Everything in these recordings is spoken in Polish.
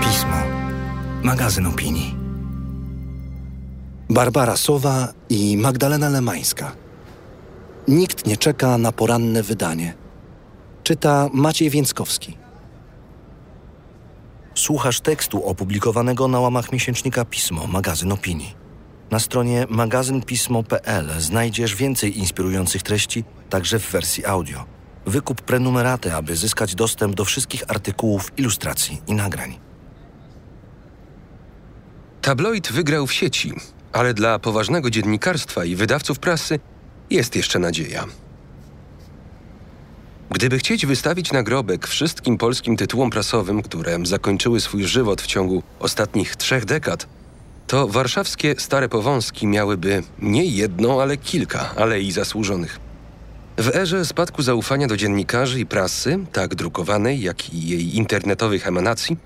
Pismo. Magazyn opinii. Barbara Sowa i Magdalena Lemańska. Nikt nie czeka na poranne wydanie. Czyta Maciej Więckowski. Słuchasz tekstu opublikowanego na łamach miesięcznika Pismo, magazyn opinii. Na stronie magazynpismo.pl znajdziesz więcej inspirujących treści, także w wersji audio. Wykup prenumeraty, aby zyskać dostęp do wszystkich artykułów, ilustracji i nagrań. Tabloid wygrał w sieci, ale dla poważnego dziennikarstwa i wydawców prasy jest jeszcze nadzieja. Gdyby chcieć wystawić nagrobek wszystkim polskim tytułom prasowym, które zakończyły swój żywot w ciągu ostatnich trzech dekad, to warszawskie Stare Powązki miałyby nie jedną, ale kilka alei zasłużonych. W erze spadku zaufania do dziennikarzy i prasy, tak drukowanej, jak i jej internetowych emanacji,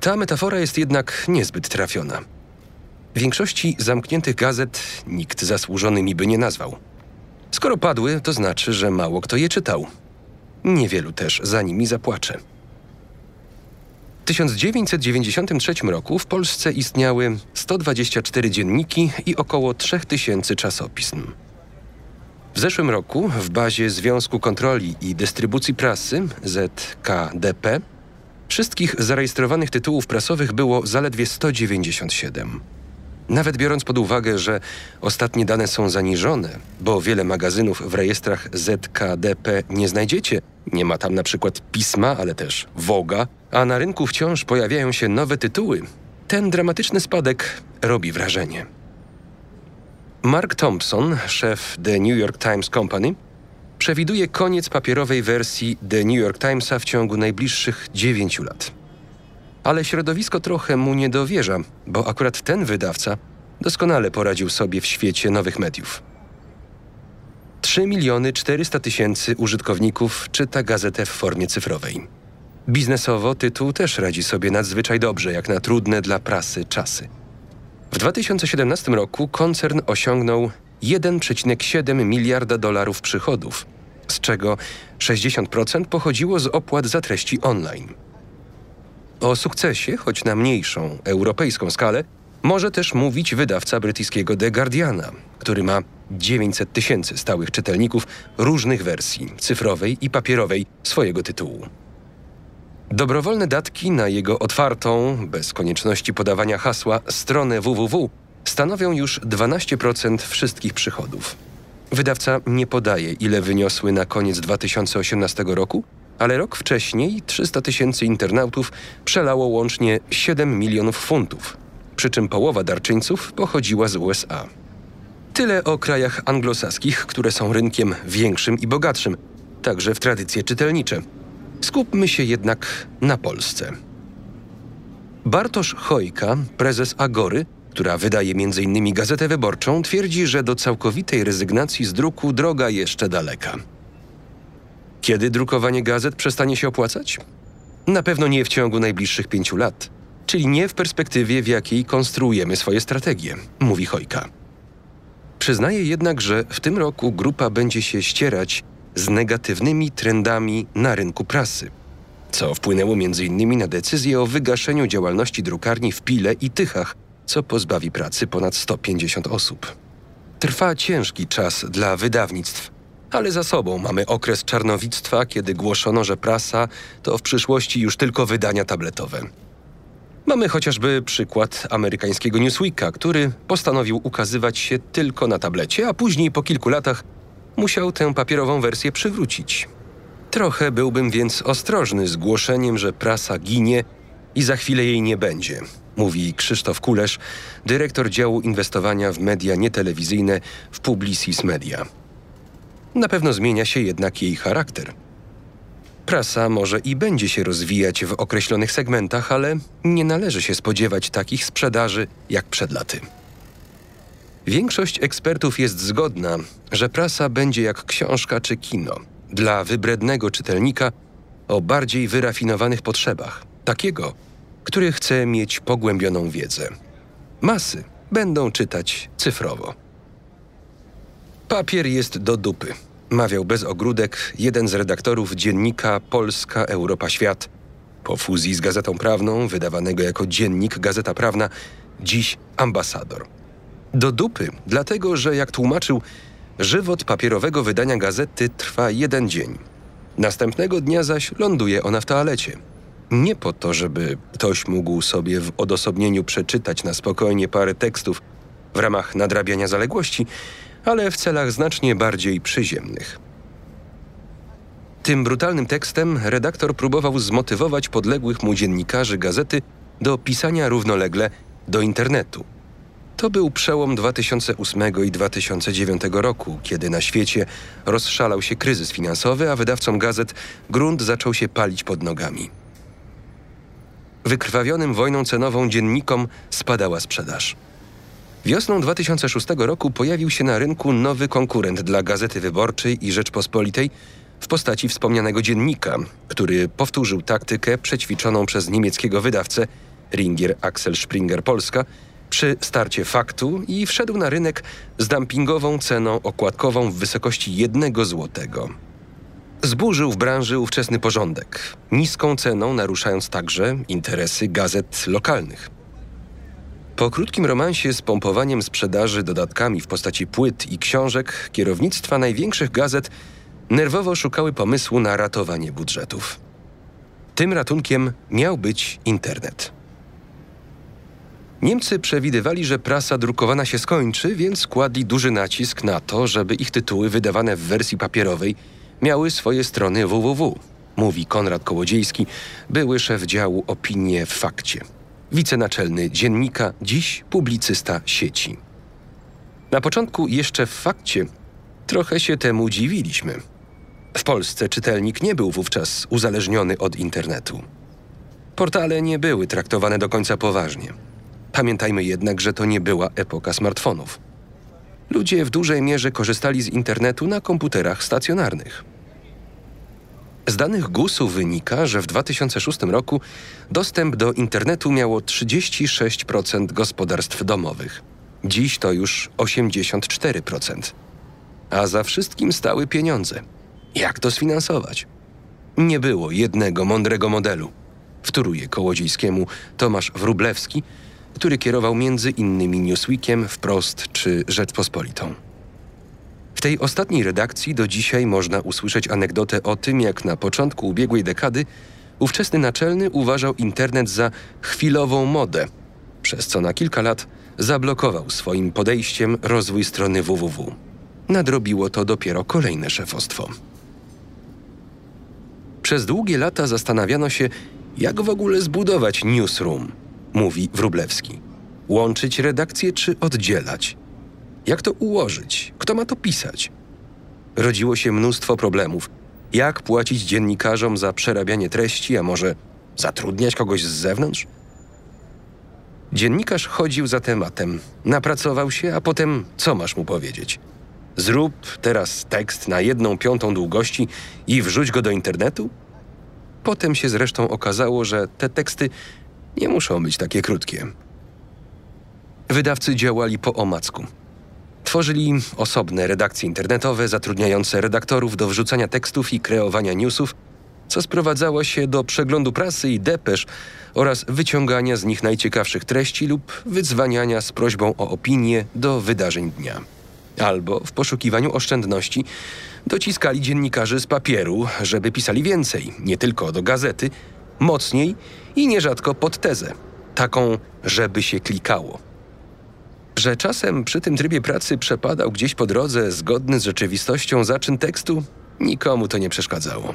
ta metafora jest jednak niezbyt trafiona. Większości zamkniętych gazet nikt zasłużonymi by nie nazwał. Skoro padły, to znaczy, że mało kto je czytał. Niewielu też za nimi zapłacze. W 1993 roku w Polsce istniały 124 dzienniki i około 3000 czasopism. W zeszłym roku w bazie Związku Kontroli i Dystrybucji Prasy ZKDP wszystkich zarejestrowanych tytułów prasowych było zaledwie 197. Nawet biorąc pod uwagę, że ostatnie dane są zaniżone, bo wiele magazynów w rejestrach ZKDP nie znajdziecie, nie ma tam na przykład pisma, ale też Woga, a na rynku wciąż pojawiają się nowe tytuły, ten dramatyczny spadek robi wrażenie. Mark Thompson, szef The New York Times Company, przewiduje koniec papierowej wersji The New York Timesa w ciągu najbliższych 9 lat. Ale środowisko trochę mu nie dowierza, bo akurat ten wydawca doskonale poradził sobie w świecie nowych mediów. 3 miliony 400 tysięcy użytkowników czyta gazetę w formie cyfrowej. Biznesowo tytuł też radzi sobie nadzwyczaj dobrze, jak na trudne dla prasy czasy. W 2017 roku koncern osiągnął 1,7 miliarda dolarów przychodów, z czego 60% pochodziło z opłat za treści online. O sukcesie, choć na mniejszą, europejską skalę, może też mówić wydawca brytyjskiego The Guardiana, który ma 900 tysięcy stałych czytelników różnych wersji, cyfrowej i papierowej, swojego tytułu. Dobrowolne datki na jego otwartą, bez konieczności podawania hasła, stronę www stanowią już 12% wszystkich przychodów. Wydawca nie podaje, ile wyniosły na koniec 2018 roku, ale rok wcześniej 300 tysięcy internautów przelało łącznie 7 milionów funtów, przy czym połowa darczyńców pochodziła z USA. Tyle o krajach anglosaskich, które są rynkiem większym i bogatszym, także w tradycje czytelnicze. Skupmy się jednak na Polsce. Bartosz Chojka, prezes Agory, która wydaje m.in. Gazetę Wyborczą, twierdzi, że do całkowitej rezygnacji z druku droga jeszcze daleka. Kiedy drukowanie gazet przestanie się opłacać? Na pewno nie w ciągu najbliższych pięciu lat, czyli nie w perspektywie, w jakiej konstruujemy swoje strategie, mówi Chojka. Przyznaje jednak, że w tym roku grupa będzie się ścierać z negatywnymi trendami na rynku prasy, co wpłynęło m.in. na decyzję o wygaszeniu działalności drukarni w Pile i Tychach, co pozbawi pracy ponad 150 osób. Trwa ciężki czas dla wydawnictw, ale za sobą mamy okres czarnowictwa, kiedy głoszono, że prasa to w przyszłości już tylko wydania tabletowe. Mamy chociażby przykład amerykańskiego Newsweeka, który postanowił ukazywać się tylko na tablecie, a później po kilku latach musiał tę papierową wersję przywrócić. Trochę byłbym więc ostrożny z głoszeniem, że prasa ginie i za chwilę jej nie będzie, mówi Krzysztof Kulesz, dyrektor działu inwestowania w media nietelewizyjne w Publicis Media. Na pewno zmienia się jednak jej charakter. Prasa może i będzie się rozwijać w określonych segmentach, ale nie należy się spodziewać takich sprzedaży jak przed laty. Większość ekspertów jest zgodna, że prasa będzie jak książka czy kino dla wybrednego czytelnika o bardziej wyrafinowanych potrzebach, takiego, który chce mieć pogłębioną wiedzę. Masy będą czytać cyfrowo. Papier jest do dupy. mawiał bez ogródek jeden z redaktorów dziennika Polska Europa Świat. Po fuzji z Gazetą Prawną, wydawanego jako dziennik Gazeta Prawna, dziś ambasador. Do dupy, dlatego że jak tłumaczył, żywot papierowego wydania gazety trwa jeden dzień. Następnego dnia zaś ląduje ona w toalecie. Nie po to, żeby ktoś mógł sobie w odosobnieniu przeczytać na spokojnie parę tekstów w ramach nadrabiania zaległości, ale w celach znacznie bardziej przyziemnych. Tym brutalnym tekstem redaktor próbował zmotywować podległych mu dziennikarzy gazety do pisania równolegle do internetu. To był przełom 2008 i 2009 roku, kiedy na świecie rozszalał się kryzys finansowy, a wydawcom gazet grunt zaczął się palić pod nogami. Wykrwawionym wojną cenową dziennikom spadała sprzedaż. Wiosną 2006 roku pojawił się na rynku nowy konkurent dla Gazety Wyborczej i Rzeczpospolitej w postaci wspomnianego dziennika, który powtórzył taktykę przećwiczoną przez niemieckiego wydawcę Ringier Axel Springer Polska przy starcie faktu i wszedł na rynek z dumpingową ceną okładkową w wysokości jednego złotego. Zburzył w branży ówczesny porządek, niską ceną naruszając także interesy gazet lokalnych. Po krótkim romansie z pompowaniem sprzedaży dodatkami w postaci płyt i książek, kierownictwa największych gazet nerwowo szukały pomysłu na ratowanie budżetów. Tym ratunkiem miał być internet. Niemcy przewidywali, że prasa drukowana się skończy, więc kładli duży nacisk na to, żeby ich tytuły wydawane w wersji papierowej miały swoje strony www, mówi Konrad Kołodziejski, były szef działu Opinie w Fakcie wicenaczelny dziennika, dziś publicysta sieci. Na początku jeszcze w fakcie trochę się temu dziwiliśmy. W Polsce czytelnik nie był wówczas uzależniony od internetu. Portale nie były traktowane do końca poważnie. Pamiętajmy jednak, że to nie była epoka smartfonów. Ludzie w dużej mierze korzystali z internetu na komputerach stacjonarnych. Z danych GUS-u wynika, że w 2006 roku dostęp do internetu miało 36% gospodarstw domowych. Dziś to już 84%. A za wszystkim stały pieniądze. Jak to sfinansować? Nie było jednego mądrego modelu. Wtóruje Kołodziejskiemu Tomasz Wrublewski, który kierował między innymi Newsweekiem, Wprost czy Rzeczpospolitą tej ostatniej redakcji do dzisiaj można usłyszeć anegdotę o tym, jak na początku ubiegłej dekady ówczesny naczelny uważał internet za chwilową modę, przez co na kilka lat zablokował swoim podejściem rozwój strony www. Nadrobiło to dopiero kolejne szefostwo. Przez długie lata zastanawiano się, jak w ogóle zbudować newsroom, mówi Wrublewski. Łączyć redakcje czy oddzielać? Jak to ułożyć? Kto ma to pisać? Rodziło się mnóstwo problemów. Jak płacić dziennikarzom za przerabianie treści, a może zatrudniać kogoś z zewnątrz? Dziennikarz chodził za tematem, napracował się, a potem co masz mu powiedzieć? Zrób teraz tekst na jedną piątą długości i wrzuć go do internetu? Potem się zresztą okazało, że te teksty nie muszą być takie krótkie. Wydawcy działali po omacku. Tworzyli osobne redakcje internetowe zatrudniające redaktorów do wrzucania tekstów i kreowania newsów, co sprowadzało się do przeglądu prasy i depesz oraz wyciągania z nich najciekawszych treści lub wyzwaniania z prośbą o opinię do wydarzeń dnia. Albo w poszukiwaniu oszczędności dociskali dziennikarzy z papieru, żeby pisali więcej, nie tylko do gazety, mocniej i nierzadko pod tezę, taką, żeby się klikało. Że czasem przy tym trybie pracy przepadał gdzieś po drodze zgodny z rzeczywistością zaczyn tekstu, nikomu to nie przeszkadzało.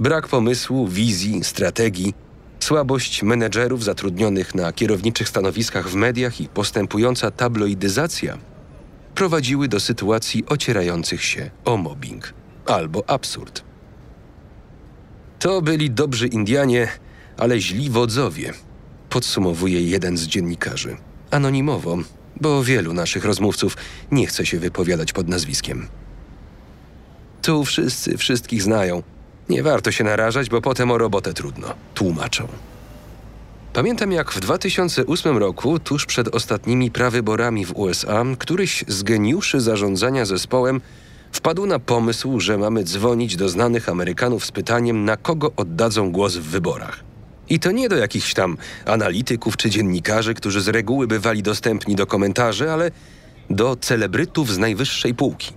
Brak pomysłu, wizji, strategii, słabość menedżerów zatrudnionych na kierowniczych stanowiskach w mediach i postępująca tabloidyzacja prowadziły do sytuacji ocierających się o mobbing albo absurd. To byli dobrzy Indianie, ale źli wodzowie, podsumowuje jeden z dziennikarzy. Anonimowo, bo wielu naszych rozmówców nie chce się wypowiadać pod nazwiskiem. Tu wszyscy wszystkich znają. Nie warto się narażać, bo potem o robotę trudno. Tłumaczą. Pamiętam, jak w 2008 roku, tuż przed ostatnimi prawyborami w USA, któryś z geniuszy zarządzania zespołem wpadł na pomysł, że mamy dzwonić do znanych Amerykanów z pytaniem, na kogo oddadzą głos w wyborach. I to nie do jakichś tam analityków czy dziennikarzy, którzy z reguły bywali dostępni do komentarzy, ale do celebrytów z najwyższej półki.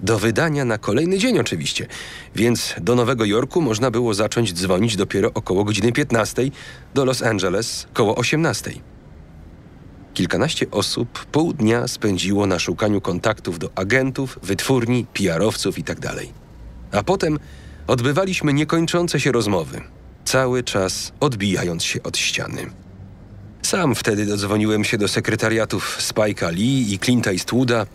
Do wydania na kolejny dzień oczywiście, więc do Nowego Jorku można było zacząć dzwonić dopiero około godziny 15, do Los Angeles koło 18. Kilkanaście osób pół dnia spędziło na szukaniu kontaktów do agentów, wytwórni, PR-owców itd. Tak A potem odbywaliśmy niekończące się rozmowy, cały czas odbijając się od ściany. Sam wtedy dodzwoniłem się do sekretariatów Spike'a Lee i Clint'a Eastwooda,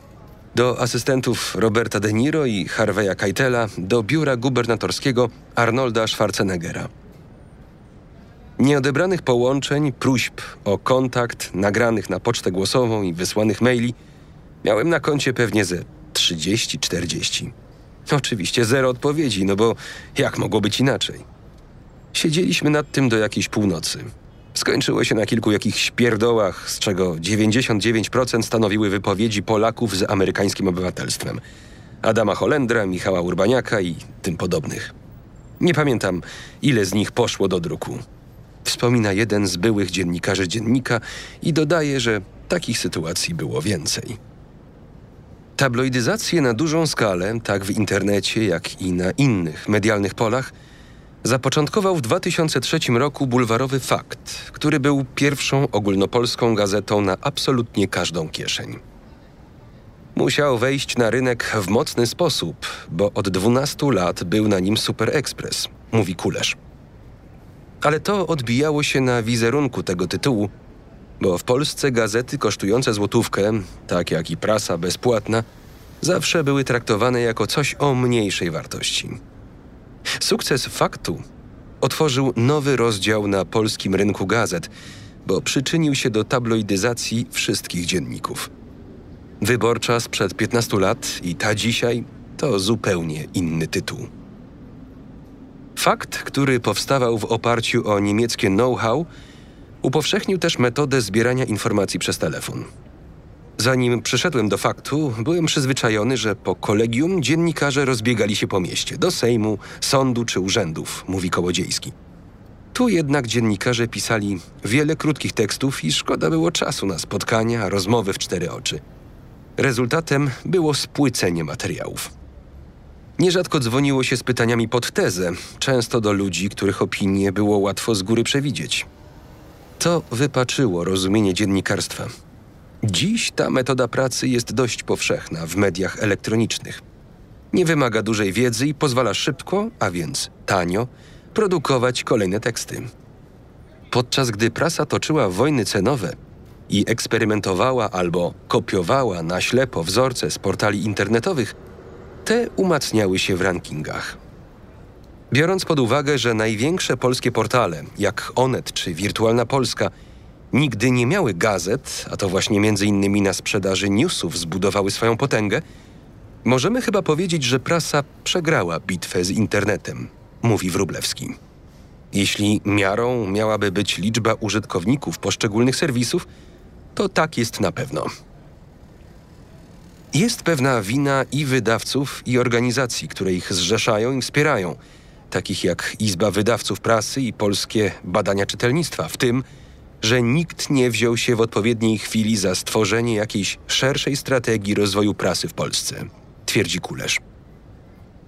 do asystentów Roberta De Niro i Harveya Keitela, do biura gubernatorskiego Arnolda Schwarzeneggera. Nieodebranych połączeń, próśb o kontakt, nagranych na pocztę głosową i wysłanych maili miałem na koncie pewnie ze 30-40. Oczywiście zero odpowiedzi, no bo jak mogło być inaczej? Siedzieliśmy nad tym do jakiejś północy. Skończyło się na kilku jakichś pierdołach, z czego 99% stanowiły wypowiedzi Polaków z amerykańskim obywatelstwem. Adama Holendra, Michała Urbaniaka i tym podobnych. Nie pamiętam, ile z nich poszło do druku. Wspomina jeden z byłych dziennikarzy dziennika i dodaje, że takich sytuacji było więcej. Tabloidyzację na dużą skalę, tak w internecie, jak i na innych medialnych polach, zapoczątkował w 2003 roku bulwarowy Fakt, który był pierwszą ogólnopolską gazetą na absolutnie każdą kieszeń. Musiał wejść na rynek w mocny sposób, bo od 12 lat był na nim Super Express, mówi Kulesz. Ale to odbijało się na wizerunku tego tytułu, bo w Polsce gazety kosztujące złotówkę, tak jak i prasa bezpłatna, zawsze były traktowane jako coś o mniejszej wartości. Sukces faktu otworzył nowy rozdział na polskim rynku gazet, bo przyczynił się do tabloidyzacji wszystkich dzienników. Wyborcza sprzed 15 lat i ta dzisiaj to zupełnie inny tytuł. Fakt, który powstawał w oparciu o niemieckie know-how, upowszechnił też metodę zbierania informacji przez telefon. Zanim przyszedłem do faktu, byłem przyzwyczajony, że po kolegium dziennikarze rozbiegali się po mieście, do Sejmu, sądu czy urzędów, mówi Kołodziejski. Tu jednak dziennikarze pisali wiele krótkich tekstów i szkoda było czasu na spotkania, rozmowy w cztery oczy. Rezultatem było spłycenie materiałów. Nierzadko dzwoniło się z pytaniami pod tezę, często do ludzi, których opinie było łatwo z góry przewidzieć. To wypaczyło rozumienie dziennikarstwa. Dziś ta metoda pracy jest dość powszechna w mediach elektronicznych. Nie wymaga dużej wiedzy i pozwala szybko, a więc tanio, produkować kolejne teksty. Podczas gdy prasa toczyła wojny cenowe i eksperymentowała albo kopiowała na ślepo wzorce z portali internetowych, te umacniały się w rankingach. Biorąc pod uwagę, że największe polskie portale, jak Onet czy Wirtualna Polska, nigdy nie miały gazet, a to właśnie między innymi na sprzedaży newsów zbudowały swoją potęgę, możemy chyba powiedzieć, że prasa przegrała bitwę z internetem, mówi Wrublewski. Jeśli miarą miałaby być liczba użytkowników poszczególnych serwisów, to tak jest na pewno. Jest pewna wina i wydawców, i organizacji, które ich zrzeszają i wspierają, takich jak Izba Wydawców Prasy i Polskie Badania Czytelnictwa, w tym, że nikt nie wziął się w odpowiedniej chwili za stworzenie jakiejś szerszej strategii rozwoju prasy w Polsce, twierdzi Kulesz.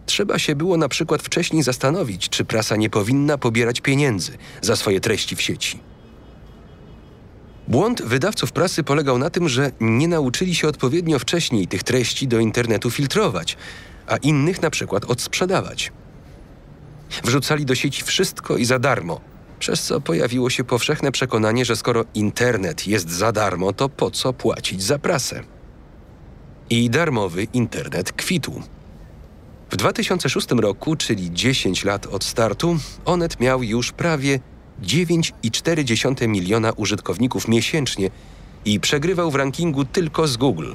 Trzeba się było na przykład wcześniej zastanowić, czy prasa nie powinna pobierać pieniędzy za swoje treści w sieci. Błąd wydawców prasy polegał na tym, że nie nauczyli się odpowiednio wcześniej tych treści do internetu filtrować, a innych na przykład odsprzedawać. Wrzucali do sieci wszystko i za darmo, przez co pojawiło się powszechne przekonanie, że skoro internet jest za darmo, to po co płacić za prasę? I darmowy internet kwitł. W 2006 roku, czyli 10 lat od startu, Onet miał już prawie 9,4 miliona użytkowników miesięcznie i przegrywał w rankingu tylko z Google.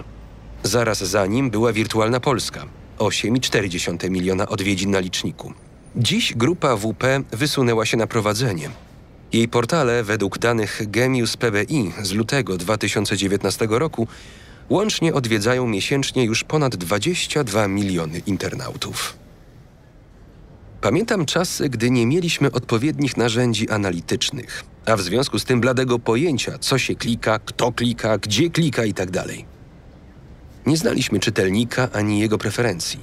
Zaraz za nim była Wirtualna Polska 8,4 miliona odwiedzin na liczniku. Dziś grupa WP wysunęła się na prowadzenie. Jej portale, według danych Gemius PBI z lutego 2019 roku, Łącznie odwiedzają miesięcznie już ponad 22 miliony internautów. Pamiętam czasy, gdy nie mieliśmy odpowiednich narzędzi analitycznych, a w związku z tym bladego pojęcia, co się klika, kto klika, gdzie klika itd. Tak nie znaliśmy czytelnika ani jego preferencji.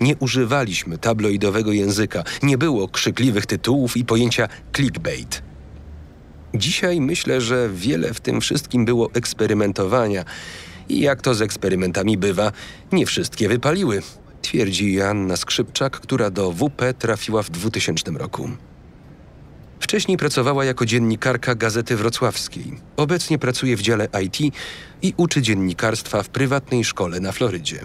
Nie używaliśmy tabloidowego języka, nie było krzykliwych tytułów i pojęcia clickbait. Dzisiaj myślę, że wiele w tym wszystkim było eksperymentowania i jak to z eksperymentami bywa, nie wszystkie wypaliły, twierdzi Joanna Skrzypczak, która do WP trafiła w 2000 roku. Wcześniej pracowała jako dziennikarka Gazety Wrocławskiej. Obecnie pracuje w dziale IT i uczy dziennikarstwa w prywatnej szkole na Florydzie.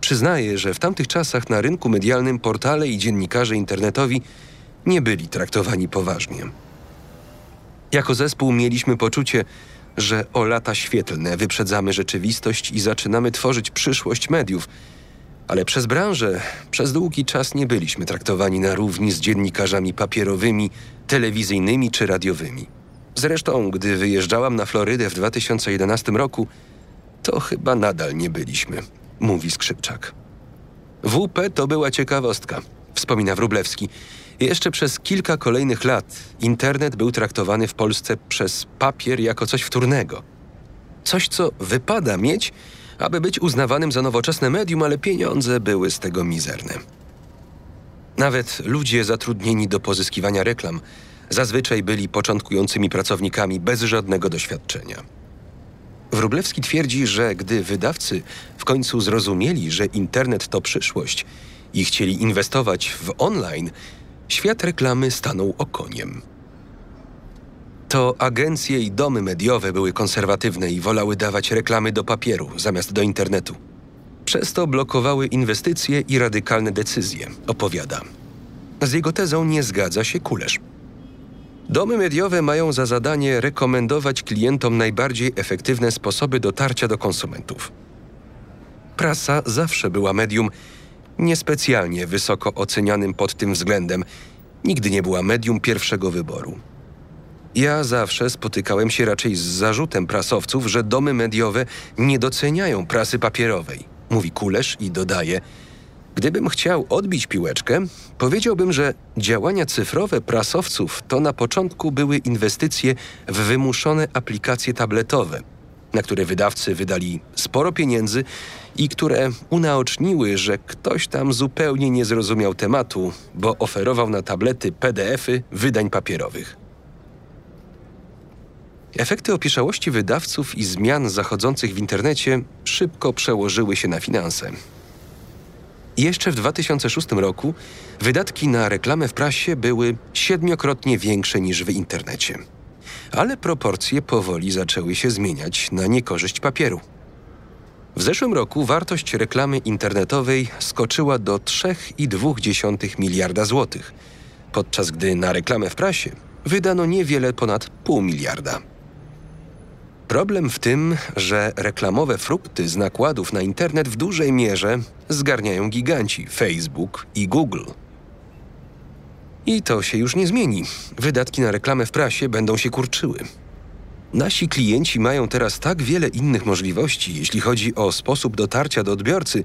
Przyznaje, że w tamtych czasach na rynku medialnym portale i dziennikarze internetowi nie byli traktowani poważnie. Jako zespół mieliśmy poczucie, że o lata świetlne wyprzedzamy rzeczywistość i zaczynamy tworzyć przyszłość mediów. Ale przez branżę przez długi czas nie byliśmy traktowani na równi z dziennikarzami papierowymi, telewizyjnymi czy radiowymi. Zresztą, gdy wyjeżdżałam na Florydę w 2011 roku, to chyba nadal nie byliśmy, mówi Skrzypczak. WP to była ciekawostka, wspomina Wrublewski. Jeszcze przez kilka kolejnych lat internet był traktowany w Polsce przez papier jako coś wtórnego. Coś, co wypada mieć, aby być uznawanym za nowoczesne medium, ale pieniądze były z tego mizerne. Nawet ludzie zatrudnieni do pozyskiwania reklam zazwyczaj byli początkującymi pracownikami bez żadnego doświadczenia. Wróblewski twierdzi, że gdy wydawcy w końcu zrozumieli, że internet to przyszłość i chcieli inwestować w online, świat reklamy stanął okoniem. To agencje i domy mediowe były konserwatywne i wolały dawać reklamy do papieru zamiast do internetu. Przez to blokowały inwestycje i radykalne decyzje, opowiada. Z jego tezą nie zgadza się Kulesz. Domy mediowe mają za zadanie rekomendować klientom najbardziej efektywne sposoby dotarcia do konsumentów. Prasa zawsze była medium niespecjalnie wysoko ocenianym pod tym względem. Nigdy nie była medium pierwszego wyboru. Ja zawsze spotykałem się raczej z zarzutem prasowców, że domy mediowe nie doceniają prasy papierowej, mówi Kulesz i dodaje – Gdybym chciał odbić piłeczkę, powiedziałbym, że działania cyfrowe prasowców to na początku były inwestycje w wymuszone aplikacje tabletowe, na które wydawcy wydali sporo pieniędzy i które unaoczniły, że ktoś tam zupełnie nie zrozumiał tematu, bo oferował na tablety PDFy wydań papierowych. Efekty opieszałości wydawców i zmian zachodzących w internecie szybko przełożyły się na finanse. Jeszcze w 2006 roku wydatki na reklamę w prasie były siedmiokrotnie większe niż w internecie. Ale proporcje powoli zaczęły się zmieniać na niekorzyść papieru. W zeszłym roku wartość reklamy internetowej skoczyła do 3,2 miliarda złotych, podczas gdy na reklamę w prasie wydano niewiele ponad pół miliarda. Problem w tym, że reklamowe frukty z nakładów na internet w dużej mierze zgarniają giganci Facebook i Google. I to się już nie zmieni. Wydatki na reklamę w prasie będą się kurczyły. Nasi klienci mają teraz tak wiele innych możliwości, jeśli chodzi o sposób dotarcia do odbiorcy,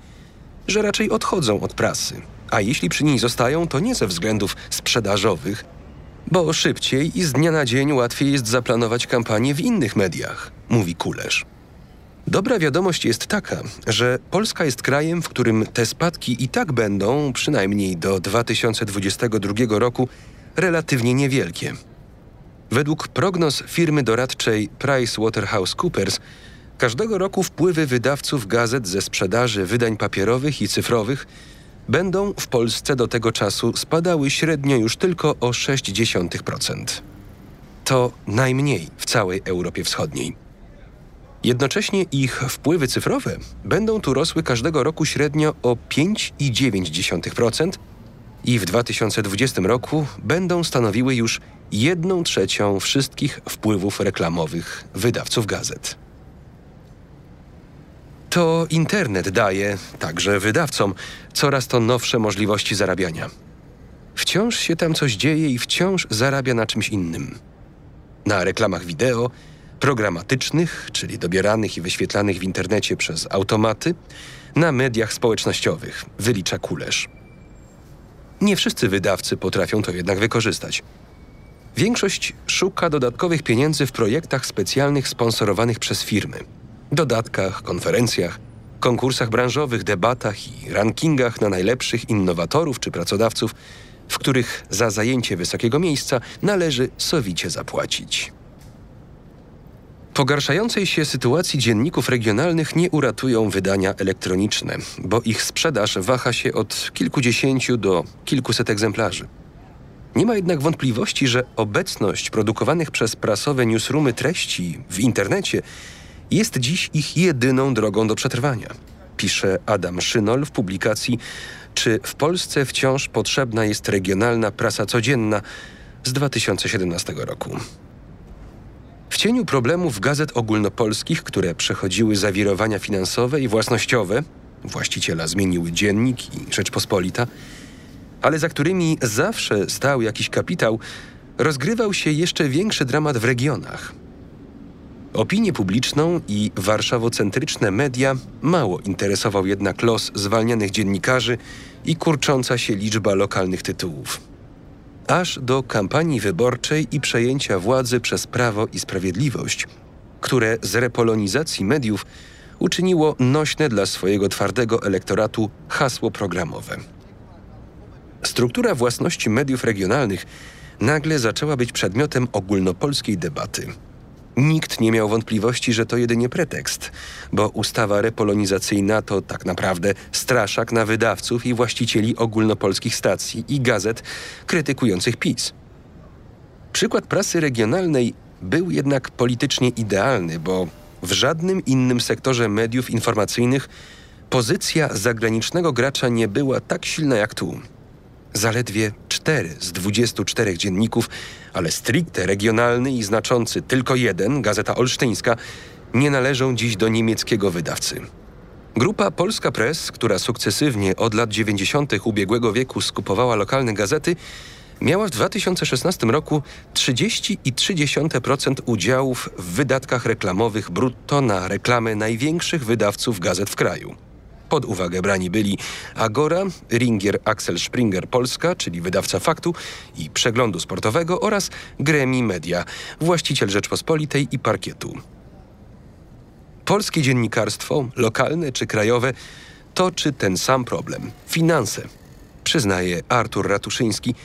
że raczej odchodzą od prasy. A jeśli przy niej zostają, to nie ze względów sprzedażowych, bo szybciej i z dnia na dzień łatwiej jest zaplanować kampanię w innych mediach, mówi Kulesz. Dobra wiadomość jest taka, że Polska jest krajem, w którym te spadki i tak będą, przynajmniej do 2022 roku, relatywnie niewielkie. Według prognoz firmy doradczej PricewaterhouseCoopers, każdego roku wpływy wydawców gazet ze sprzedaży wydań papierowych i cyfrowych będą w Polsce do tego czasu spadały średnio już tylko o 0,6%. To najmniej w całej Europie Wschodniej. Jednocześnie ich wpływy cyfrowe będą tu rosły każdego roku średnio o 5,9% i w 2020 roku będą stanowiły już 1 trzecią wszystkich wpływów reklamowych wydawców gazet. To internet daje, także wydawcom, coraz to nowsze możliwości zarabiania. Wciąż się tam coś dzieje i wciąż zarabia na czymś innym. Na reklamach wideo, programatycznych, czyli dobieranych i wyświetlanych w internecie przez automaty, na mediach społecznościowych, wylicza Kulesz. Nie wszyscy wydawcy potrafią to jednak wykorzystać. Większość szuka dodatkowych pieniędzy w projektach specjalnych sponsorowanych przez firmy, dodatkach, konferencjach, konkursach branżowych, debatach i rankingach na najlepszych innowatorów czy pracodawców, w których za zajęcie wysokiego miejsca należy sowicie zapłacić. Pogarszającej się sytuacji dzienników regionalnych nie uratują wydania elektroniczne, bo ich sprzedaż waha się od kilkudziesięciu do kilkuset egzemplarzy. Nie ma jednak wątpliwości, że obecność produkowanych przez prasowe newsroomy treści w internecie jest dziś ich jedyną drogą do przetrwania. Pisze Adam Szynol w publikacji Czy w Polsce wciąż potrzebna jest regionalna prasa codzienna z 2017 roku. W cieniu problemów gazet ogólnopolskich, które przechodziły zawirowania finansowe i własnościowe, właściciela zmieniły Dziennik i Rzeczpospolita, ale za którymi zawsze stał jakiś kapitał, rozgrywał się jeszcze większy dramat w regionach. Opinię publiczną i warszawocentryczne media mało interesował jednak los zwalnianych dziennikarzy i kurcząca się liczba lokalnych tytułów. Aż do kampanii wyborczej i przejęcia władzy przez Prawo i Sprawiedliwość, które z repolonizacji mediów uczyniło nośne dla swojego twardego elektoratu hasło programowe. Struktura własności mediów regionalnych nagle zaczęła być przedmiotem ogólnopolskiej debaty. Nikt nie miał wątpliwości, że to jedynie pretekst, bo ustawa repolonizacyjna to tak naprawdę straszak na wydawców i właścicieli ogólnopolskich stacji i gazet krytykujących PiS. Przykład prasy regionalnej był jednak politycznie idealny, bo w żadnym innym sektorze mediów informacyjnych pozycja zagranicznego gracza nie była tak silna jak tu. Zaledwie 4 z 24 dzienników, ale stricte regionalny i znaczący tylko jeden, Gazeta Olsztyńska, nie należą dziś do niemieckiego wydawcy. Grupa Polska Press, która sukcesywnie od lat 90. ubiegłego wieku skupowała lokalne gazety, miała w 2016 roku 30,3% udziałów w wydatkach reklamowych brutto na reklamę największych wydawców gazet w kraju. Pod uwagę brani byli Agora, Ringier Axel Springer Polska, czyli wydawca faktu i przeglądu sportowego oraz Gremi Media, właściciel Rzeczpospolitej i parkietu. Polskie dziennikarstwo, lokalne czy krajowe, toczy ten sam problem finanse, przyznaje Artur Ratuszyński,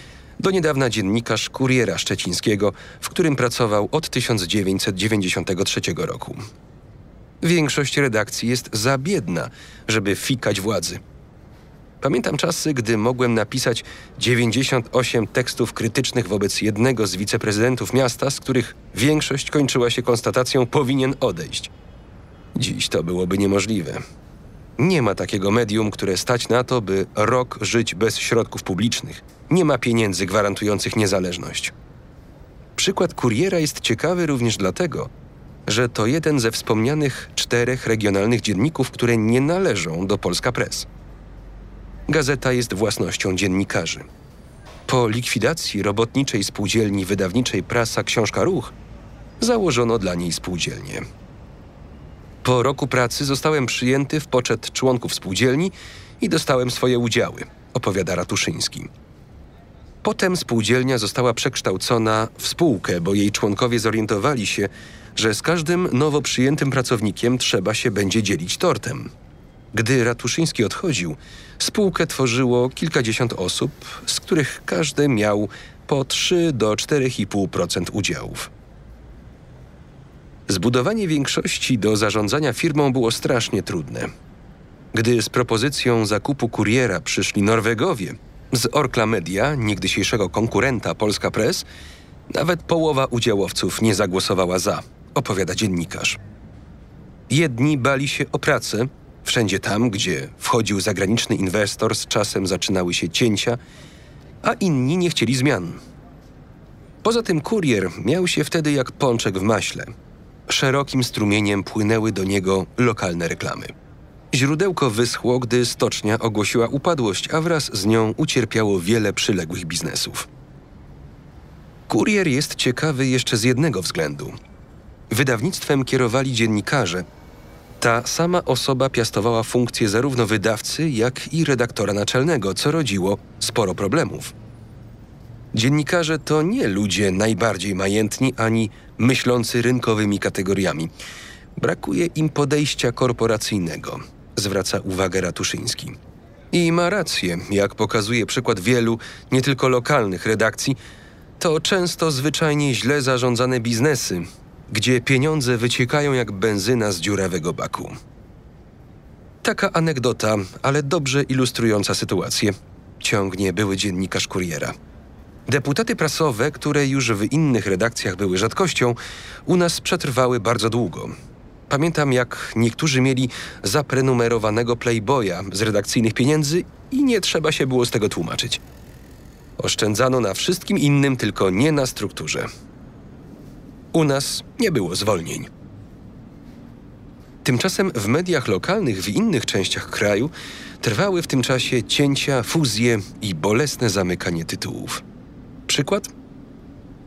do niedawna dziennikarz Kuriera Szczecińskiego, w którym pracował od 1993 roku. Większość redakcji jest za biedna, żeby fikać władzy. Pamiętam czasy, gdy mogłem napisać 98 tekstów krytycznych wobec jednego z wiceprezydentów miasta, z których większość kończyła się konstatacją powinien odejść. Dziś to byłoby niemożliwe. Nie ma takiego medium, które stać na to, by rok żyć bez środków publicznych. Nie ma pieniędzy gwarantujących niezależność. Przykład kuriera jest ciekawy również dlatego, że to jeden ze wspomnianych czterech regionalnych dzienników, które nie należą do Polska Press. Gazeta jest własnością dziennikarzy. Po likwidacji robotniczej spółdzielni wydawniczej Prasa Książka Ruch założono dla niej spółdzielnię. Po roku pracy zostałem przyjęty w poczet członków spółdzielni i dostałem swoje udziały, opowiada Ratuszyński. Potem spółdzielnia została przekształcona w spółkę, bo jej członkowie zorientowali się, że z każdym nowo przyjętym pracownikiem trzeba się będzie dzielić tortem. Gdy Ratuszyński odchodził, spółkę tworzyło kilkadziesiąt osób, z których każdy miał po 3 do 4,5% udziałów. Zbudowanie większości do zarządzania firmą było strasznie trudne. Gdy z propozycją zakupu kuriera przyszli Norwegowie, z Orkla Media, niegdysiejszego konkurenta Polska Press, nawet połowa udziałowców nie zagłosowała za opowiada dziennikarz. Jedni bali się o pracę, wszędzie tam, gdzie wchodził zagraniczny inwestor, z czasem zaczynały się cięcia, a inni nie chcieli zmian. Poza tym kurier miał się wtedy jak pączek w maśle. Szerokim strumieniem płynęły do niego lokalne reklamy. Źródełko wyschło, gdy stocznia ogłosiła upadłość, a wraz z nią ucierpiało wiele przyległych biznesów. Kurier jest ciekawy jeszcze z jednego względu – Wydawnictwem kierowali dziennikarze. Ta sama osoba piastowała funkcję zarówno wydawcy, jak i redaktora naczelnego, co rodziło sporo problemów. Dziennikarze to nie ludzie najbardziej majętni ani myślący rynkowymi kategoriami. Brakuje im podejścia korporacyjnego, zwraca uwagę Ratuszyński. I ma rację, jak pokazuje przykład wielu, nie tylko lokalnych redakcji, to często zwyczajnie źle zarządzane biznesy, gdzie pieniądze wyciekają jak benzyna z dziurawego baku. Taka anegdota, ale dobrze ilustrująca sytuację, ciągnie były dziennikarz kuriera. Deputaty prasowe, które już w innych redakcjach były rzadkością, u nas przetrwały bardzo długo. Pamiętam, jak niektórzy mieli zaprenumerowanego Playboya z redakcyjnych pieniędzy i nie trzeba się było z tego tłumaczyć. Oszczędzano na wszystkim innym, tylko nie na strukturze. U nas nie było zwolnień. Tymczasem w mediach lokalnych w innych częściach kraju trwały w tym czasie cięcia, fuzje i bolesne zamykanie tytułów. Przykład?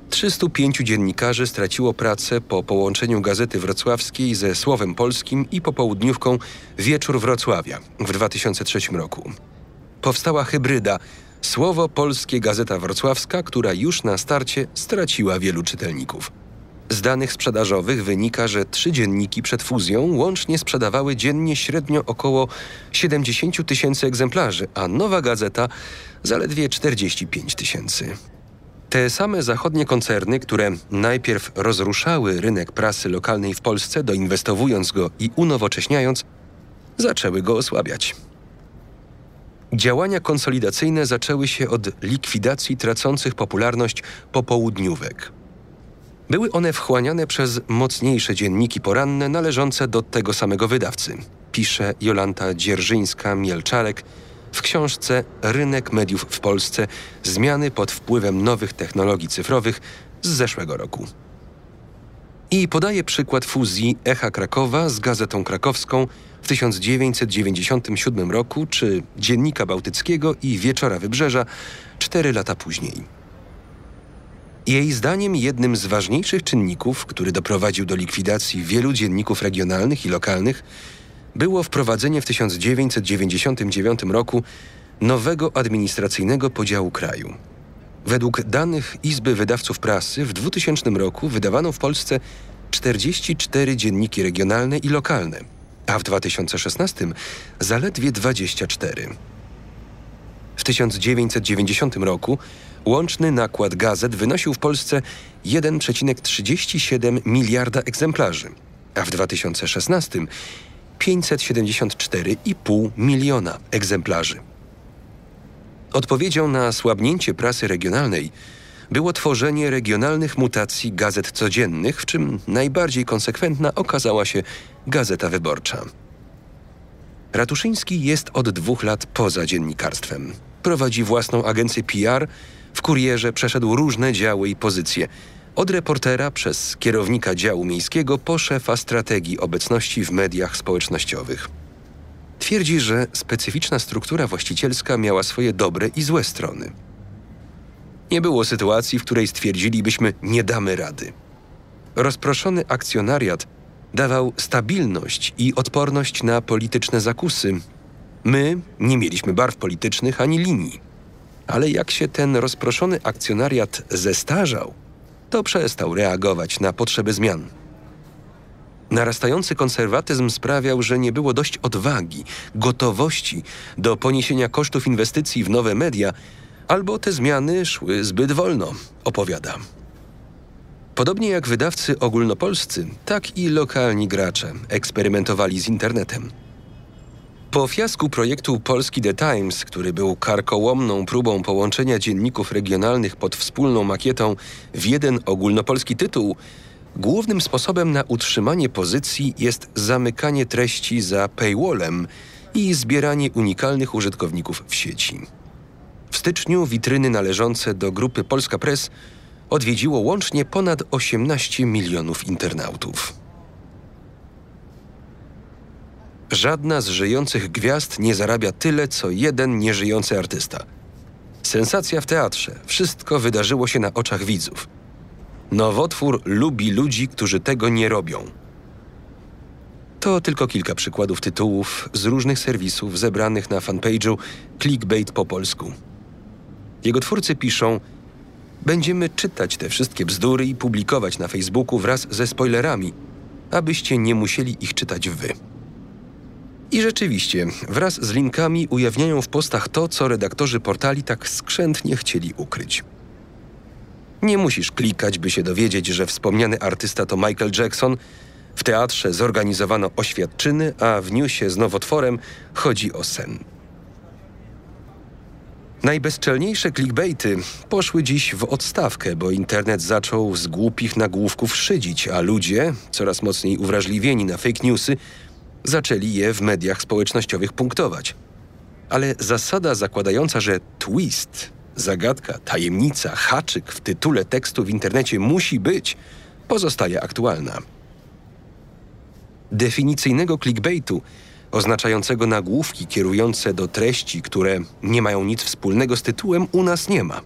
305 dziennikarzy straciło pracę po połączeniu Gazety Wrocławskiej ze Słowem Polskim i popołudniówką Wieczór Wrocławia w 2003 roku. Powstała hybryda Słowo Polskie Gazeta Wrocławska, która już na starcie straciła wielu czytelników. Z danych sprzedażowych wynika, że trzy dzienniki przed fuzją łącznie sprzedawały dziennie średnio około 70 tysięcy egzemplarzy, a nowa gazeta zaledwie 45 tysięcy. Te same zachodnie koncerny, które najpierw rozruszały rynek prasy lokalnej w Polsce, doinwestowując go i unowocześniając, zaczęły go osłabiać. Działania konsolidacyjne zaczęły się od likwidacji tracących popularność popołudniówek. Były one wchłaniane przez mocniejsze dzienniki poranne należące do tego samego wydawcy, pisze Jolanta Dzierżyńska-Mielczarek w książce Rynek mediów w Polsce zmiany pod wpływem nowych technologii cyfrowych z zeszłego roku. I podaje przykład fuzji Echa Krakowa z Gazetą Krakowską w 1997 roku, czy Dziennika Bałtyckiego i Wieczora Wybrzeża cztery lata później. Jej zdaniem jednym z ważniejszych czynników, który doprowadził do likwidacji wielu dzienników regionalnych i lokalnych, było wprowadzenie w 1999 roku nowego administracyjnego podziału kraju. Według danych Izby Wydawców Prasy w 2000 roku wydawano w Polsce 44 dzienniki regionalne i lokalne, a w 2016 zaledwie 24. W 1990 roku łączny nakład gazet wynosił w Polsce 1,37 miliarda egzemplarzy, a w 2016 574,5 miliona egzemplarzy. Odpowiedzią na słabnięcie prasy regionalnej było tworzenie regionalnych mutacji gazet codziennych, w czym najbardziej konsekwentna okazała się Gazeta Wyborcza. Ratuszyński jest od dwóch lat poza dziennikarstwem. Prowadzi własną agencję PR, w kurierze przeszedł różne działy i pozycje – od reportera przez kierownika działu miejskiego po szefa strategii obecności w mediach społecznościowych. Twierdzi, że specyficzna struktura właścicielska miała swoje dobre i złe strony. Nie było sytuacji, w której stwierdzilibyśmy nie damy rady. Rozproszony akcjonariat dawał stabilność i odporność na polityczne zakusy. My nie mieliśmy barw politycznych ani linii. Ale jak się ten rozproszony akcjonariat zestarzał, to przestał reagować na potrzeby zmian. Narastający konserwatyzm sprawiał, że nie było dość odwagi, gotowości do poniesienia kosztów inwestycji w nowe media, albo te zmiany szły zbyt wolno, opowiada. Podobnie jak wydawcy ogólnopolscy, tak i lokalni gracze eksperymentowali z internetem. Po fiasku projektu Polski The Times, który był karkołomną próbą połączenia dzienników regionalnych pod wspólną makietą w jeden ogólnopolski tytuł, głównym sposobem na utrzymanie pozycji jest zamykanie treści za paywallem i zbieranie unikalnych użytkowników w sieci. W styczniu witryny należące do grupy Polska Press odwiedziło łącznie ponad 18 milionów internautów. Żadna z żyjących gwiazd nie zarabia tyle, co jeden nieżyjący artysta. Sensacja w teatrze. Wszystko wydarzyło się na oczach widzów. Nowotwór lubi ludzi, którzy tego nie robią. To tylko kilka przykładów tytułów z różnych serwisów zebranych na fanpage'u Clickbait po polsku. Jego twórcy piszą: Będziemy czytać te wszystkie bzdury i publikować na Facebooku wraz ze spoilerami, abyście nie musieli ich czytać wy. I rzeczywiście, wraz z linkami ujawniają w postach to, co redaktorzy portali tak skrzętnie chcieli ukryć. Nie musisz klikać, by się dowiedzieć, że wspomniany artysta to Michael Jackson. W teatrze zorganizowano oświadczyny, a w newsie z nowotworem chodzi o sen. Najbezczelniejsze clickbaity poszły dziś w odstawkę, bo internet zaczął z głupich nagłówków szydzić, a ludzie, coraz mocniej uwrażliwieni na fake newsy, zaczęli je w mediach społecznościowych punktować. Ale zasada zakładająca, że twist, zagadka, tajemnica, haczyk w tytule tekstu w internecie musi być, pozostaje aktualna. Definicyjnego clickbaitu, oznaczającego nagłówki kierujące do treści, które nie mają nic wspólnego z tytułem, u nas nie ma.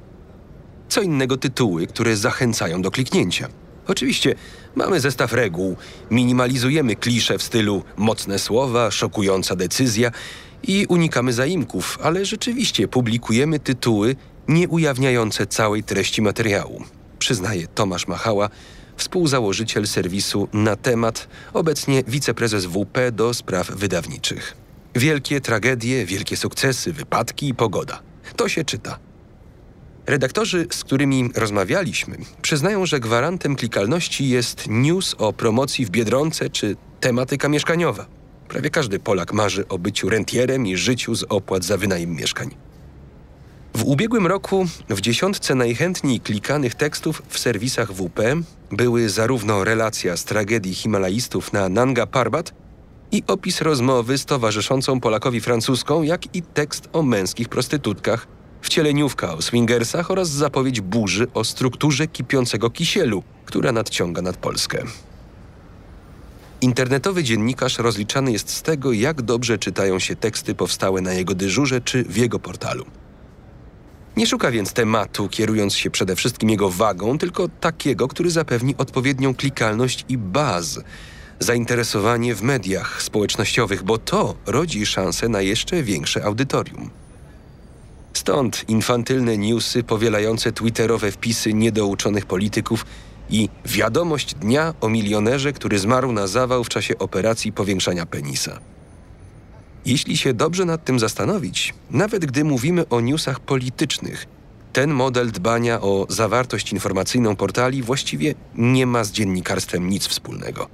Co innego tytuły, które zachęcają do kliknięcia. Oczywiście mamy zestaw reguł, minimalizujemy klisze w stylu mocne słowa, szokująca decyzja i unikamy zaimków, ale rzeczywiście publikujemy tytuły nie ujawniające całej treści materiału. Przyznaje Tomasz Machała, współzałożyciel serwisu na temat, obecnie wiceprezes WP do spraw wydawniczych. Wielkie tragedie, wielkie sukcesy, wypadki i pogoda. To się czyta. Redaktorzy, z którymi rozmawialiśmy, przyznają, że gwarantem klikalności jest news o promocji w Biedronce czy tematyka mieszkaniowa. Prawie każdy Polak marzy o byciu rentierem i życiu z opłat za wynajem mieszkań. W ubiegłym roku w dziesiątce najchętniej klikanych tekstów w serwisach WP były zarówno relacja z tragedii Himalajstów na Nanga Parbat i opis rozmowy z towarzyszącą Polakowi francuską, jak i tekst o męskich prostytutkach, wcieleniówka o swingersach oraz zapowiedź burzy o strukturze kipiącego kisielu, która nadciąga nad Polskę. Internetowy dziennikarz rozliczany jest z tego, jak dobrze czytają się teksty powstałe na jego dyżurze czy w jego portalu. Nie szuka więc tematu, kierując się przede wszystkim jego wagą, tylko takiego, który zapewni odpowiednią klikalność i baz, zainteresowanie w mediach społecznościowych, bo to rodzi szansę na jeszcze większe audytorium. Stąd infantylne newsy powielające twitterowe wpisy niedouczonych polityków i wiadomość dnia o milionerze, który zmarł na zawał w czasie operacji powiększania penisa. Jeśli się dobrze nad tym zastanowić, nawet gdy mówimy o newsach politycznych, ten model dbania o zawartość informacyjną portali właściwie nie ma z dziennikarstwem nic wspólnego.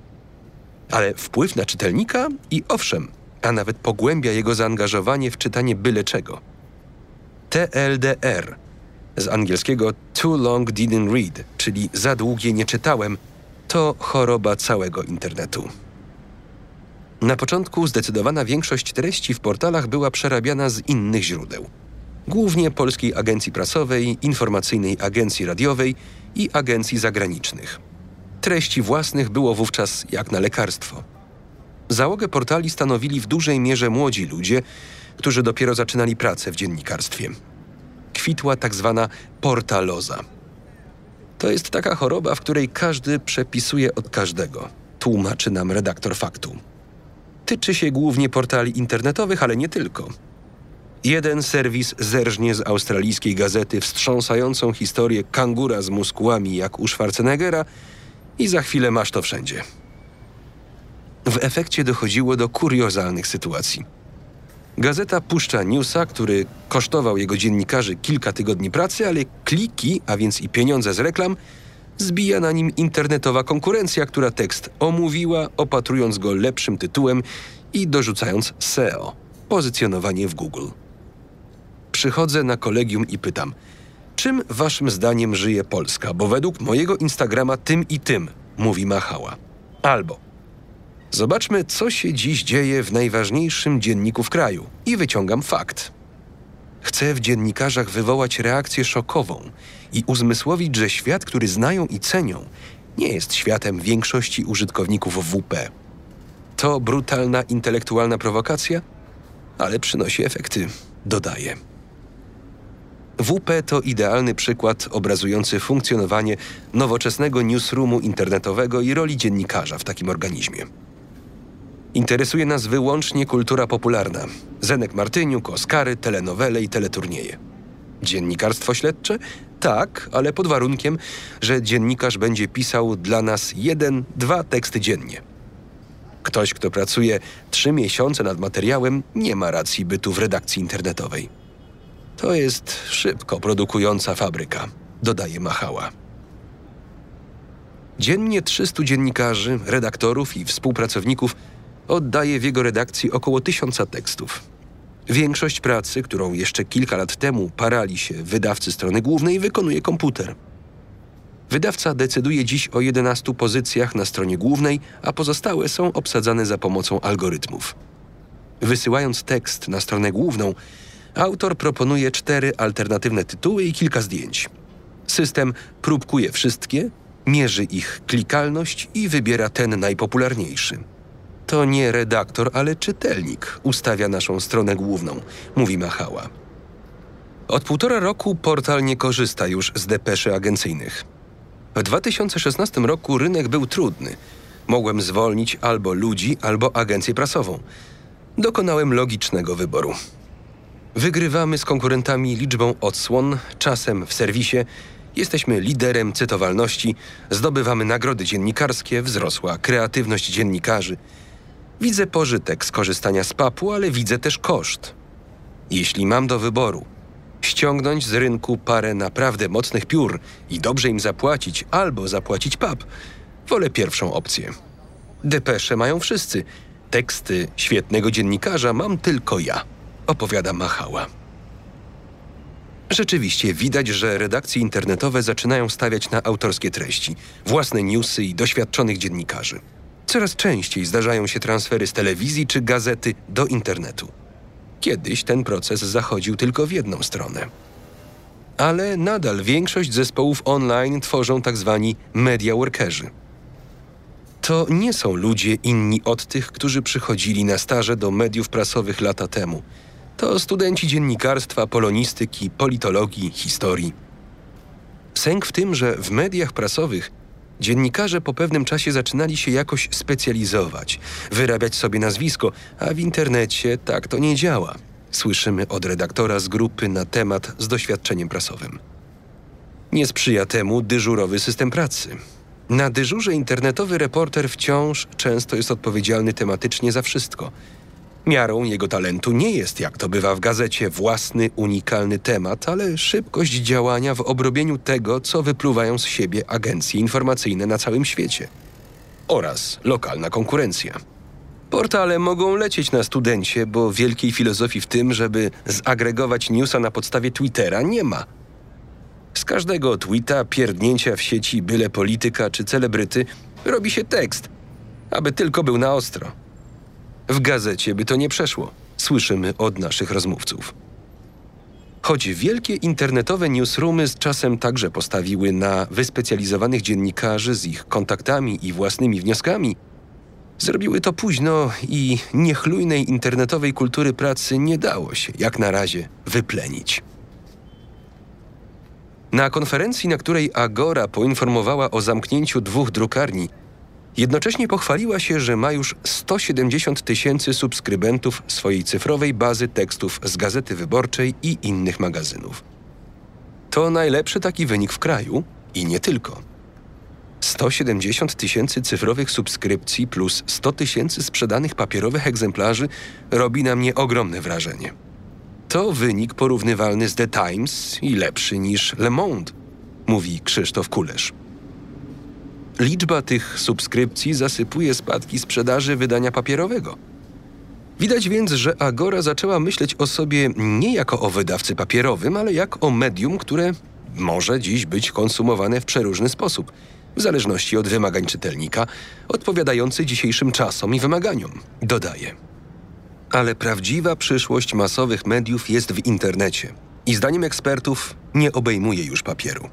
Ale wpływ na czytelnika i owszem, a nawet pogłębia jego zaangażowanie w czytanie byle czego. TLDR z angielskiego Too Long Didn't Read, czyli za długie nie czytałem, to choroba całego internetu. Na początku zdecydowana większość treści w portalach była przerabiana z innych źródeł. Głównie Polskiej Agencji Prasowej, Informacyjnej Agencji Radiowej i agencji zagranicznych. Treści własnych było wówczas jak na lekarstwo. Załogę portali stanowili w dużej mierze młodzi ludzie, którzy dopiero zaczynali pracę w dziennikarstwie. Kwitła tak zwana portaloza. To jest taka choroba, w której każdy przepisuje od każdego, tłumaczy nam redaktor faktu tyczy się głównie portali internetowych, ale nie tylko. Jeden serwis zerżnie z australijskiej gazety wstrząsającą historię kangura z muskułami jak u Schwarzeneggera i za chwilę masz to wszędzie. W efekcie dochodziło do kuriozalnych sytuacji. Gazeta puszcza newsa, który kosztował jego dziennikarzy kilka tygodni pracy, ale kliki, a więc i pieniądze z reklam, zbija na nim internetowa konkurencja, która tekst omówiła, opatrując go lepszym tytułem i dorzucając SEO pozycjonowanie w Google. Przychodzę na kolegium i pytam: Czym waszym zdaniem żyje Polska? Bo według mojego Instagrama tym i tym, mówi Machała. Albo Zobaczmy, co się dziś dzieje w najważniejszym dzienniku w kraju i wyciągam fakt. Chcę w dziennikarzach wywołać reakcję szokową i uzmysłowić, że świat, który znają i cenią, nie jest światem większości użytkowników WP. To brutalna intelektualna prowokacja, ale przynosi efekty, dodaje. WP to idealny przykład obrazujący funkcjonowanie nowoczesnego newsroomu internetowego i roli dziennikarza w takim organizmie. Interesuje nas wyłącznie kultura popularna. Zenek Martyniuk, Oskary, telenowele i teleturnieje. Dziennikarstwo śledcze? Tak, ale pod warunkiem, że dziennikarz będzie pisał dla nas jeden, dwa teksty dziennie. Ktoś, kto pracuje trzy miesiące nad materiałem, nie ma racji bytu w redakcji internetowej. To jest szybko produkująca fabryka, dodaje Machała. Dziennie 300 dziennikarzy, redaktorów i współpracowników oddaje w jego redakcji około tysiąca tekstów. Większość pracy, którą jeszcze kilka lat temu parali się wydawcy strony głównej, wykonuje komputer. Wydawca decyduje dziś o 11 pozycjach na stronie głównej, a pozostałe są obsadzane za pomocą algorytmów. Wysyłając tekst na stronę główną, autor proponuje cztery alternatywne tytuły i kilka zdjęć. System próbkuje wszystkie, mierzy ich klikalność i wybiera ten najpopularniejszy. To nie redaktor, ale czytelnik ustawia naszą stronę główną, mówi Machała. Od półtora roku portal nie korzysta już z depeszy agencyjnych. W 2016 roku rynek był trudny. Mogłem zwolnić albo ludzi, albo agencję prasową. Dokonałem logicznego wyboru. Wygrywamy z konkurentami liczbą odsłon, czasem w serwisie, jesteśmy liderem cytowalności, zdobywamy nagrody dziennikarskie, wzrosła kreatywność dziennikarzy – Widzę pożytek z korzystania z papu, ale widzę też koszt. Jeśli mam do wyboru ściągnąć z rynku parę naprawdę mocnych piór i dobrze im zapłacić, albo zapłacić pap, wolę pierwszą opcję. Depesze mają wszyscy. Teksty świetnego dziennikarza mam tylko ja, opowiada Machała. Rzeczywiście widać, że redakcje internetowe zaczynają stawiać na autorskie treści, własne newsy i doświadczonych dziennikarzy. Coraz częściej zdarzają się transfery z telewizji czy gazety do internetu. Kiedyś ten proces zachodził tylko w jedną stronę. Ale nadal większość zespołów online tworzą tzw. Tak media workerzy. To nie są ludzie inni od tych, którzy przychodzili na staże do mediów prasowych lata temu. To studenci dziennikarstwa, polonistyki, politologii, historii. Sęk w tym, że w mediach prasowych Dziennikarze po pewnym czasie zaczynali się jakoś specjalizować, wyrabiać sobie nazwisko, a w internecie tak to nie działa. Słyszymy od redaktora z grupy na temat z doświadczeniem prasowym. Nie sprzyja temu dyżurowy system pracy. Na dyżurze internetowy reporter wciąż często jest odpowiedzialny tematycznie za wszystko – Miarą jego talentu nie jest, jak to bywa w gazecie, własny, unikalny temat, ale szybkość działania w obrobieniu tego, co wypluwają z siebie agencje informacyjne na całym świecie. Oraz lokalna konkurencja. Portale mogą lecieć na studencie, bo wielkiej filozofii w tym, żeby zagregować newsa na podstawie Twittera nie ma. Z każdego tweeta, pierdnięcia w sieci byle polityka czy celebryty robi się tekst, aby tylko był na ostro. W gazecie by to nie przeszło, słyszymy od naszych rozmówców. Choć wielkie internetowe newsroomy z czasem także postawiły na wyspecjalizowanych dziennikarzy z ich kontaktami i własnymi wnioskami, zrobiły to późno i niechlujnej internetowej kultury pracy nie dało się, jak na razie, wyplenić. Na konferencji, na której Agora poinformowała o zamknięciu dwóch drukarni, Jednocześnie pochwaliła się, że ma już 170 tysięcy subskrybentów swojej cyfrowej bazy tekstów z Gazety Wyborczej i innych magazynów. To najlepszy taki wynik w kraju i nie tylko. 170 tysięcy cyfrowych subskrypcji plus 100 tysięcy sprzedanych papierowych egzemplarzy robi na mnie ogromne wrażenie. To wynik porównywalny z The Times i lepszy niż Le Monde, mówi Krzysztof Kulesz. Liczba tych subskrypcji zasypuje spadki sprzedaży wydania papierowego. Widać więc, że Agora zaczęła myśleć o sobie nie jako o wydawcy papierowym, ale jak o medium, które może dziś być konsumowane w przeróżny sposób, w zależności od wymagań czytelnika, odpowiadający dzisiejszym czasom i wymaganiom, dodaje. Ale prawdziwa przyszłość masowych mediów jest w internecie i zdaniem ekspertów nie obejmuje już papieru.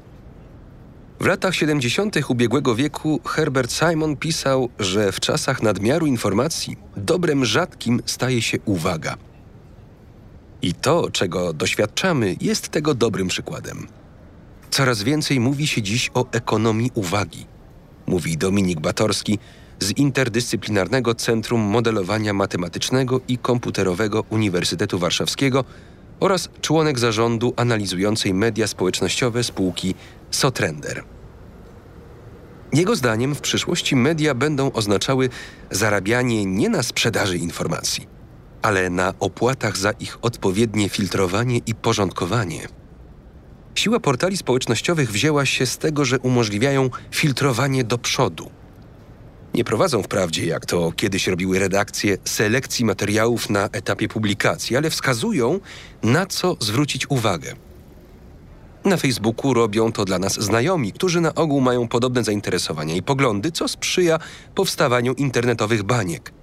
W latach 70. ubiegłego wieku Herbert Simon pisał, że w czasach nadmiaru informacji dobrem rzadkim staje się uwaga. I to, czego doświadczamy, jest tego dobrym przykładem. Coraz więcej mówi się dziś o ekonomii uwagi, mówi Dominik Batorski z Interdyscyplinarnego Centrum Modelowania Matematycznego i Komputerowego Uniwersytetu Warszawskiego oraz członek zarządu analizującej media społecznościowe spółki Sotrender. Jego zdaniem w przyszłości media będą oznaczały zarabianie nie na sprzedaży informacji, ale na opłatach za ich odpowiednie filtrowanie i porządkowanie. Siła portali społecznościowych wzięła się z tego, że umożliwiają filtrowanie do przodu. Nie prowadzą wprawdzie, jak to kiedyś robiły redakcje, selekcji materiałów na etapie publikacji, ale wskazują, na co zwrócić uwagę. Na Facebooku robią to dla nas znajomi, którzy na ogół mają podobne zainteresowania i poglądy, co sprzyja powstawaniu internetowych baniek.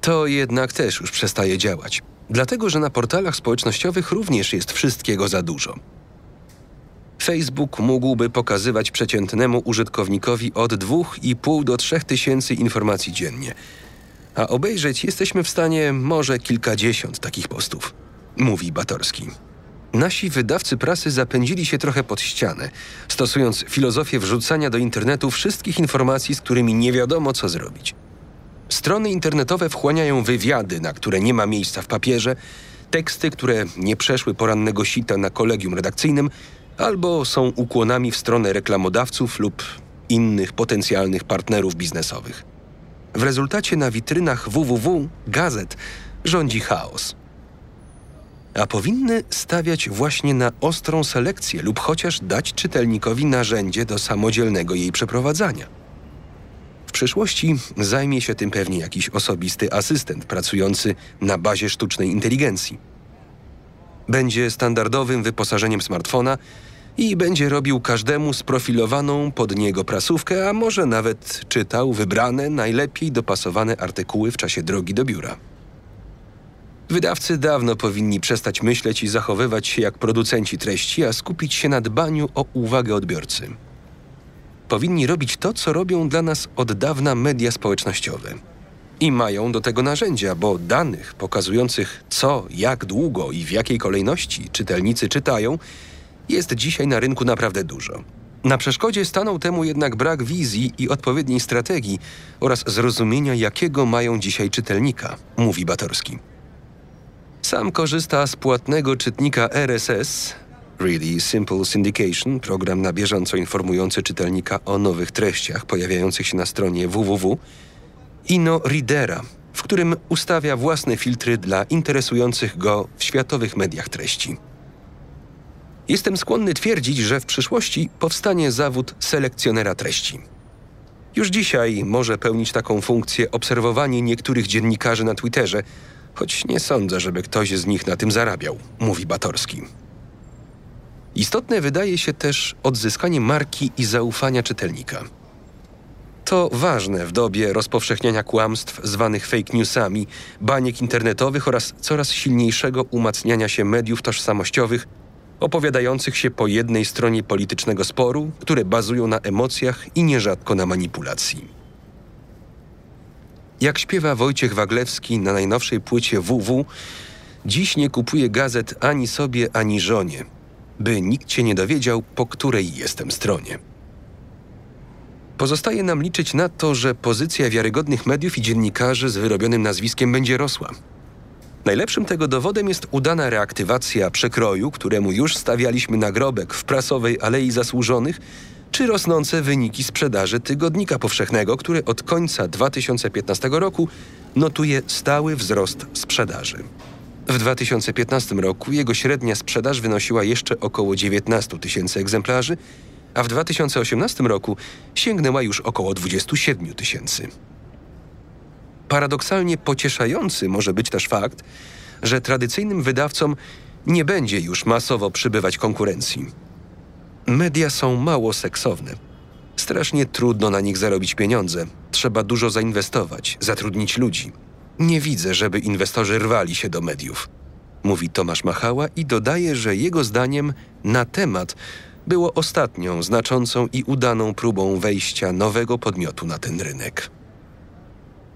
To jednak też już przestaje działać, dlatego że na portalach społecznościowych również jest wszystkiego za dużo. Facebook mógłby pokazywać przeciętnemu użytkownikowi od 2,5 do 3 tysięcy informacji dziennie, a obejrzeć jesteśmy w stanie może kilkadziesiąt takich postów, mówi Batorski. Nasi wydawcy prasy zapędzili się trochę pod ścianę, stosując filozofię wrzucania do internetu wszystkich informacji, z którymi nie wiadomo co zrobić. Strony internetowe wchłaniają wywiady, na które nie ma miejsca w papierze, teksty, które nie przeszły porannego sita na kolegium redakcyjnym, albo są ukłonami w stronę reklamodawców lub innych potencjalnych partnerów biznesowych. W rezultacie na witrynach www gazet rządzi chaos. A powinny stawiać właśnie na ostrą selekcję lub chociaż dać czytelnikowi narzędzie do samodzielnego jej przeprowadzania. W przyszłości zajmie się tym pewnie jakiś osobisty asystent pracujący na bazie sztucznej inteligencji będzie standardowym wyposażeniem smartfona i będzie robił każdemu sprofilowaną pod niego prasówkę, a może nawet czytał wybrane, najlepiej dopasowane artykuły w czasie drogi do biura. Wydawcy dawno powinni przestać myśleć i zachowywać się jak producenci treści, a skupić się na dbaniu o uwagę odbiorcy. Powinni robić to, co robią dla nas od dawna media społecznościowe i mają do tego narzędzia, bo danych pokazujących co, jak długo i w jakiej kolejności czytelnicy czytają, jest dzisiaj na rynku naprawdę dużo. Na przeszkodzie stanął temu jednak brak wizji i odpowiedniej strategii oraz zrozumienia, jakiego mają dzisiaj czytelnika, mówi Batorski. Sam korzysta z płatnego czytnika RSS, Really Simple Syndication, program na bieżąco informujący czytelnika o nowych treściach pojawiających się na stronie www Ino Readera, w którym ustawia własne filtry dla interesujących go w światowych mediach treści. Jestem skłonny twierdzić, że w przyszłości powstanie zawód selekcjonera treści. Już dzisiaj może pełnić taką funkcję obserwowanie niektórych dziennikarzy na Twitterze, choć nie sądzę, żeby ktoś z nich na tym zarabiał, mówi Batorski. Istotne wydaje się też odzyskanie marki i zaufania czytelnika. To ważne w dobie rozpowszechniania kłamstw zwanych fake newsami, baniek internetowych oraz coraz silniejszego umacniania się mediów tożsamościowych, opowiadających się po jednej stronie politycznego sporu, które bazują na emocjach i nierzadko na manipulacji. Jak śpiewa Wojciech Waglewski na najnowszej płycie WW, dziś nie kupuję gazet ani sobie, ani żonie, by nikt się nie dowiedział, po której jestem stronie. Pozostaje nam liczyć na to, że pozycja wiarygodnych mediów i dziennikarzy z wyrobionym nazwiskiem będzie rosła. Najlepszym tego dowodem jest udana reaktywacja przekroju, któremu już stawialiśmy nagrobek w prasowej Alei Zasłużonych, czy rosnące wyniki sprzedaży Tygodnika Powszechnego, który od końca 2015 roku notuje stały wzrost sprzedaży. W 2015 roku jego średnia sprzedaż wynosiła jeszcze około 19 tysięcy egzemplarzy, a w 2018 roku sięgnęła już około 27 tysięcy. Paradoksalnie pocieszający może być też fakt, że tradycyjnym wydawcom nie będzie już masowo przybywać konkurencji. Media są mało seksowne. Strasznie trudno na nich zarobić pieniądze. Trzeba dużo zainwestować, zatrudnić ludzi. Nie widzę, żeby inwestorzy rwali się do mediów. Mówi Tomasz Machała i dodaje, że jego zdaniem na temat było ostatnią znaczącą i udaną próbą wejścia nowego podmiotu na ten rynek.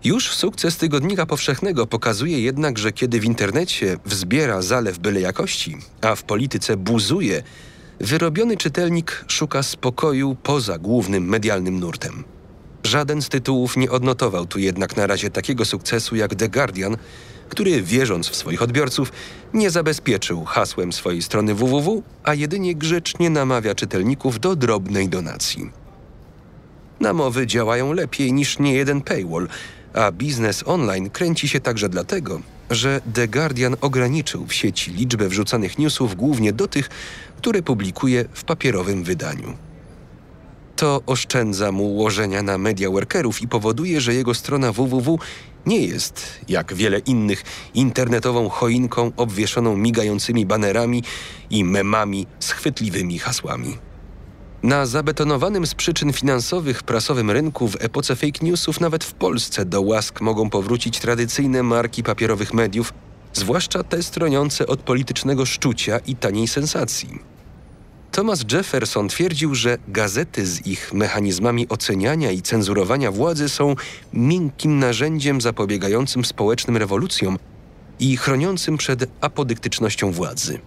Już sukces tygodnika powszechnego pokazuje jednak, że kiedy w internecie wzbiera zalew byle jakości, a w polityce buzuje, wyrobiony czytelnik szuka spokoju poza głównym medialnym nurtem. Żaden z tytułów nie odnotował tu jednak na razie takiego sukcesu jak The Guardian, który wierząc w swoich odbiorców, nie zabezpieczył hasłem swojej strony www, a jedynie grzecznie namawia czytelników do drobnej donacji. Namowy działają lepiej niż niejeden paywall, a biznes online kręci się także dlatego, że The Guardian ograniczył w sieci liczbę wrzucanych newsów głównie do tych, które publikuje w papierowym wydaniu. To oszczędza mu ułożenia na media workerów i powoduje, że jego strona www nie jest, jak wiele innych, internetową choinką obwieszoną migającymi banerami i memami z chwytliwymi hasłami. Na zabetonowanym z przyczyn finansowych prasowym rynku w epoce fake newsów nawet w Polsce do łask mogą powrócić tradycyjne marki papierowych mediów, zwłaszcza te stroniące od politycznego szczucia i taniej sensacji. Thomas Jefferson twierdził, że gazety z ich mechanizmami oceniania i cenzurowania władzy są miękkim narzędziem zapobiegającym społecznym rewolucjom i chroniącym przed apodyktycznością władzy.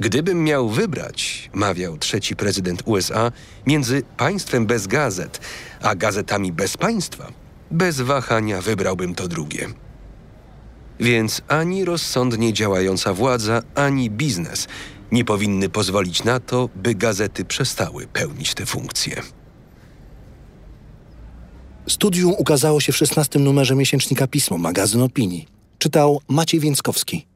Gdybym miał wybrać, mawiał trzeci prezydent USA, między państwem bez gazet a gazetami bez państwa, bez wahania wybrałbym to drugie. Więc ani rozsądnie działająca władza, ani biznes nie powinny pozwolić na to, by gazety przestały pełnić te funkcje. Studium ukazało się w 16 numerze miesięcznika Pismo, magazyn opinii. Czytał Maciej Więckowski.